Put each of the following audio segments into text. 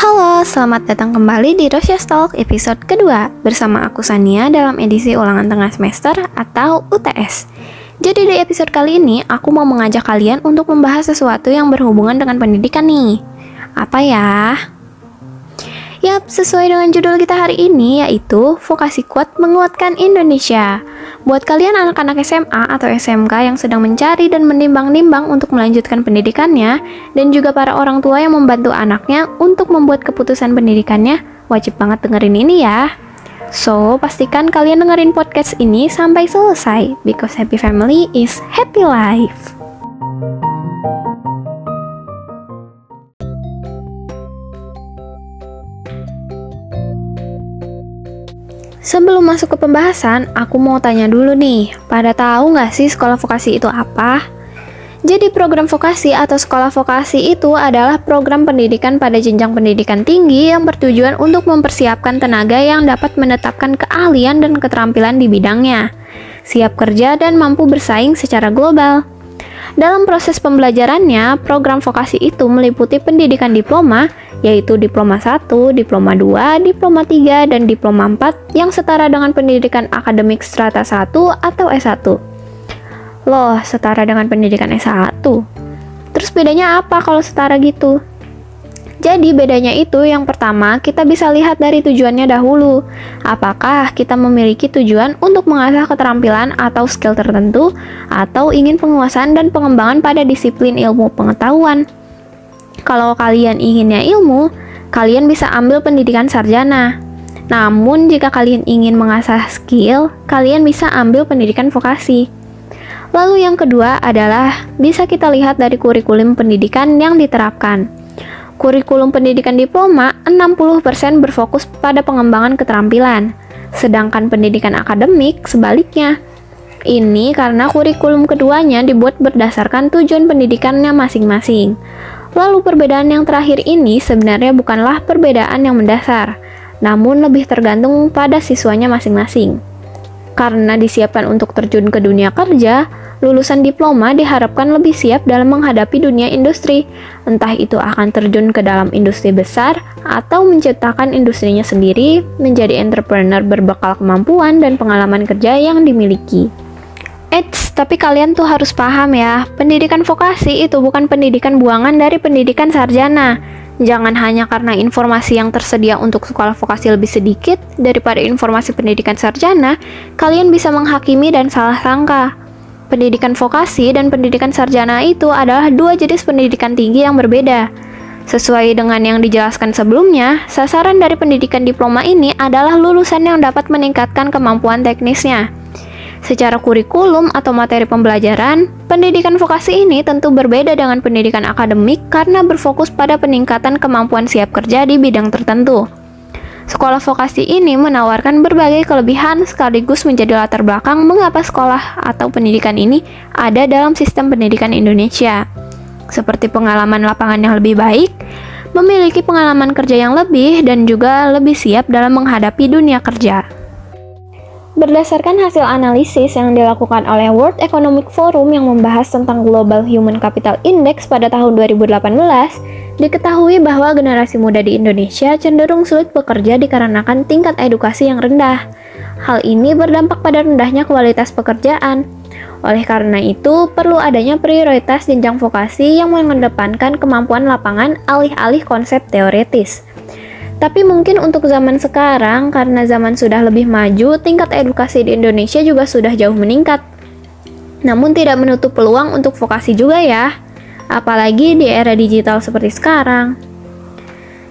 Halo, selamat datang kembali di Rosya Talk episode kedua bersama aku Sania dalam edisi ulangan tengah semester atau UTS. Jadi di episode kali ini aku mau mengajak kalian untuk membahas sesuatu yang berhubungan dengan pendidikan nih. Apa ya? Yap, sesuai dengan judul kita hari ini yaitu Vokasi Kuat Menguatkan Indonesia. Buat kalian anak-anak SMA atau SMK yang sedang mencari dan menimbang-nimbang untuk melanjutkan pendidikannya dan juga para orang tua yang membantu anaknya untuk membuat keputusan pendidikannya, wajib banget dengerin ini ya. So, pastikan kalian dengerin podcast ini sampai selesai because happy family is happy life. Sebelum masuk ke pembahasan, aku mau tanya dulu nih, pada tahu nggak sih sekolah vokasi itu apa? Jadi program vokasi atau sekolah vokasi itu adalah program pendidikan pada jenjang pendidikan tinggi yang bertujuan untuk mempersiapkan tenaga yang dapat menetapkan keahlian dan keterampilan di bidangnya, siap kerja dan mampu bersaing secara global. Dalam proses pembelajarannya, program vokasi itu meliputi pendidikan diploma, yaitu diploma 1, diploma 2, diploma 3, dan diploma 4 yang setara dengan pendidikan akademik strata 1 atau S1. Loh, setara dengan pendidikan S1? Terus bedanya apa kalau setara gitu? Jadi bedanya itu yang pertama kita bisa lihat dari tujuannya dahulu. Apakah kita memiliki tujuan untuk mengasah keterampilan atau skill tertentu atau ingin penguasaan dan pengembangan pada disiplin ilmu pengetahuan. Kalau kalian inginnya ilmu, kalian bisa ambil pendidikan sarjana. Namun jika kalian ingin mengasah skill, kalian bisa ambil pendidikan vokasi. Lalu yang kedua adalah bisa kita lihat dari kurikulum pendidikan yang diterapkan kurikulum pendidikan diploma 60% berfokus pada pengembangan keterampilan, sedangkan pendidikan akademik sebaliknya. Ini karena kurikulum keduanya dibuat berdasarkan tujuan pendidikannya masing-masing. Lalu perbedaan yang terakhir ini sebenarnya bukanlah perbedaan yang mendasar, namun lebih tergantung pada siswanya masing-masing. Karena disiapkan untuk terjun ke dunia kerja, lulusan diploma diharapkan lebih siap dalam menghadapi dunia industri, entah itu akan terjun ke dalam industri besar atau menciptakan industrinya sendiri, menjadi entrepreneur berbekal kemampuan dan pengalaman kerja yang dimiliki. Eits, tapi kalian tuh harus paham ya, pendidikan vokasi itu bukan pendidikan buangan dari pendidikan sarjana. Jangan hanya karena informasi yang tersedia untuk sekolah vokasi lebih sedikit daripada informasi pendidikan sarjana, kalian bisa menghakimi dan salah sangka. Pendidikan vokasi dan pendidikan sarjana itu adalah dua jenis pendidikan tinggi yang berbeda. Sesuai dengan yang dijelaskan sebelumnya, sasaran dari pendidikan diploma ini adalah lulusan yang dapat meningkatkan kemampuan teknisnya. Secara kurikulum atau materi pembelajaran, pendidikan vokasi ini tentu berbeda dengan pendidikan akademik karena berfokus pada peningkatan kemampuan siap kerja di bidang tertentu. Sekolah vokasi ini menawarkan berbagai kelebihan sekaligus menjadi latar belakang mengapa sekolah atau pendidikan ini ada dalam sistem pendidikan Indonesia. Seperti pengalaman lapangan yang lebih baik, memiliki pengalaman kerja yang lebih, dan juga lebih siap dalam menghadapi dunia kerja. Berdasarkan hasil analisis yang dilakukan oleh World Economic Forum yang membahas tentang Global Human Capital Index pada tahun 2018, diketahui bahwa generasi muda di Indonesia cenderung sulit bekerja dikarenakan tingkat edukasi yang rendah. Hal ini berdampak pada rendahnya kualitas pekerjaan. Oleh karena itu, perlu adanya prioritas jenjang vokasi yang mengedepankan kemampuan lapangan alih-alih konsep teoretis. Tapi mungkin untuk zaman sekarang, karena zaman sudah lebih maju, tingkat edukasi di Indonesia juga sudah jauh meningkat. Namun tidak menutup peluang untuk vokasi juga ya, apalagi di era digital seperti sekarang.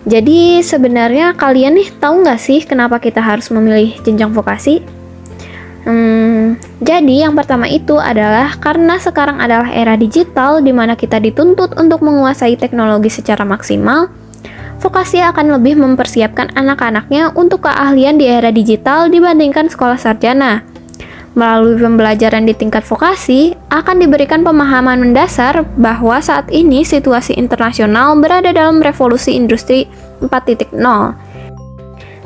Jadi sebenarnya kalian nih tahu nggak sih kenapa kita harus memilih jenjang vokasi? Hmm, jadi yang pertama itu adalah karena sekarang adalah era digital di mana kita dituntut untuk menguasai teknologi secara maksimal, vokasi akan lebih mempersiapkan anak-anaknya untuk keahlian di era digital dibandingkan sekolah sarjana. Melalui pembelajaran di tingkat vokasi, akan diberikan pemahaman mendasar bahwa saat ini situasi internasional berada dalam revolusi industri 4.0.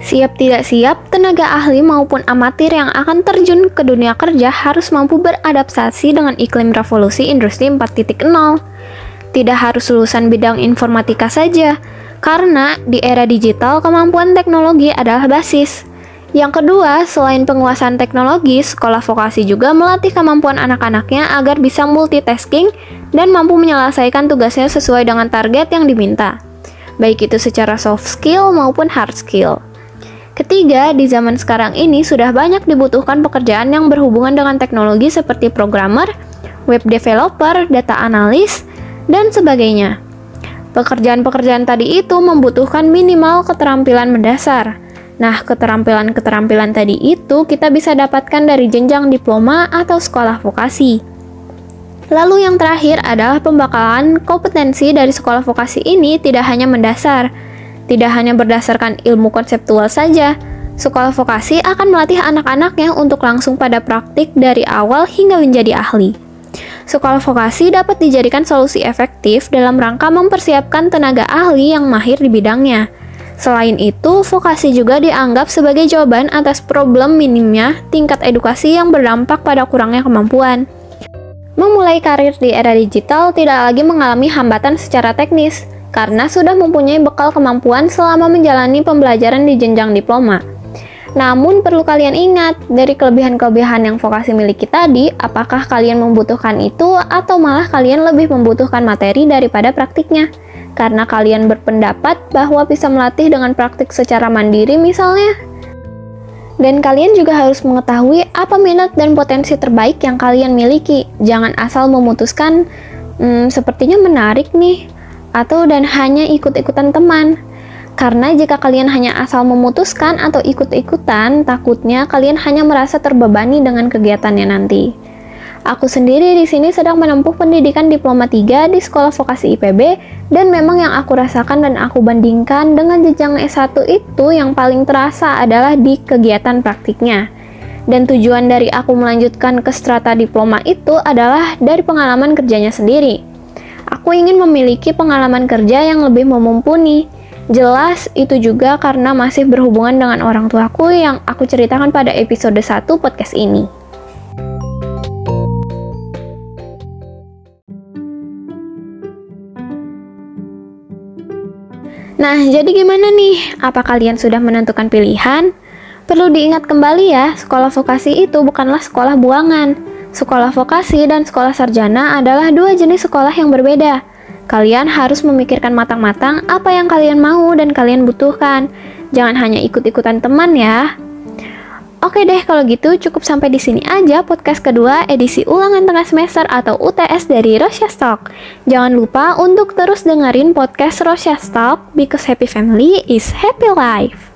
Siap tidak siap, tenaga ahli maupun amatir yang akan terjun ke dunia kerja harus mampu beradaptasi dengan iklim revolusi industri 4.0. Tidak harus lulusan bidang informatika saja, Karena di era digital, kemampuan teknologi adalah basis. Yang kedua, selain penguasaan teknologi, sekolah vokasi juga melatih kemampuan anak-anaknya agar bisa multitasking dan mampu menyelesaikan tugasnya sesuai dengan target yang diminta, baik itu secara soft skill maupun hard skill. Ketiga, di zaman sekarang ini sudah banyak dibutuhkan pekerjaan yang berhubungan dengan teknologi seperti programmer, web developer, data analis, dan sebagainya. Pekerjaan-pekerjaan tadi itu membutuhkan minimal keterampilan mendasar, Nah, keterampilan-keterampilan tadi itu kita bisa dapatkan dari jenjang diploma atau sekolah vokasi. Lalu yang terakhir adalah pembakalan kompetensi dari sekolah vokasi ini tidak hanya mendasar, tidak hanya berdasarkan ilmu konseptual saja. Sekolah vokasi akan melatih anak-anaknya untuk langsung pada praktik dari awal hingga menjadi ahli. Sekolah vokasi dapat dijadikan solusi efektif dalam rangka mempersiapkan tenaga ahli yang mahir di bidangnya Selain itu, vokasi juga dianggap sebagai jawaban atas problem minimnya tingkat edukasi yang berdampak pada kurangnya kemampuan. Memulai karir di era digital tidak lagi mengalami hambatan secara teknis, karena sudah mempunyai bekal kemampuan selama menjalani pembelajaran di jenjang diploma. Namun perlu kalian ingat, dari kelebihan-kelebihan yang vokasi miliki tadi, apakah kalian membutuhkan itu atau malah kalian lebih membutuhkan materi daripada praktiknya? karena kalian berpendapat bahwa bisa melatih dengan praktik secara mandiri misalnya. Dan kalian juga harus mengetahui apa minat dan potensi terbaik yang kalian miliki. Jangan asal memutuskan, hmm, sepertinya menarik nih, atau dan hanya ikut-ikutan teman. Karena jika kalian hanya asal memutuskan atau ikut-ikutan, takutnya kalian hanya merasa terbebani dengan kegiatannya nanti. Aku sendiri di sini sedang menempuh pendidikan diploma 3 di Sekolah Vokasi IPB dan memang yang aku rasakan dan aku bandingkan dengan jenjang S1 itu yang paling terasa adalah di kegiatan praktiknya. Dan tujuan dari aku melanjutkan ke strata diploma itu adalah dari pengalaman kerjanya sendiri. Aku ingin memiliki pengalaman kerja yang lebih memumpuni. Jelas itu juga karena masih berhubungan dengan orang tuaku yang aku ceritakan pada episode 1 podcast ini. Nah, jadi gimana nih? Apa kalian sudah menentukan pilihan? Perlu diingat kembali ya, sekolah vokasi itu bukanlah sekolah buangan. Sekolah vokasi dan sekolah sarjana adalah dua jenis sekolah yang berbeda. Kalian harus memikirkan matang-matang apa yang kalian mau dan kalian butuhkan. Jangan hanya ikut-ikutan teman ya. Oke deh, kalau gitu cukup sampai di sini aja podcast kedua edisi ulangan tengah semester atau UTS dari Rosya Stock. Jangan lupa untuk terus dengerin podcast Rosya Stock because happy family is happy life.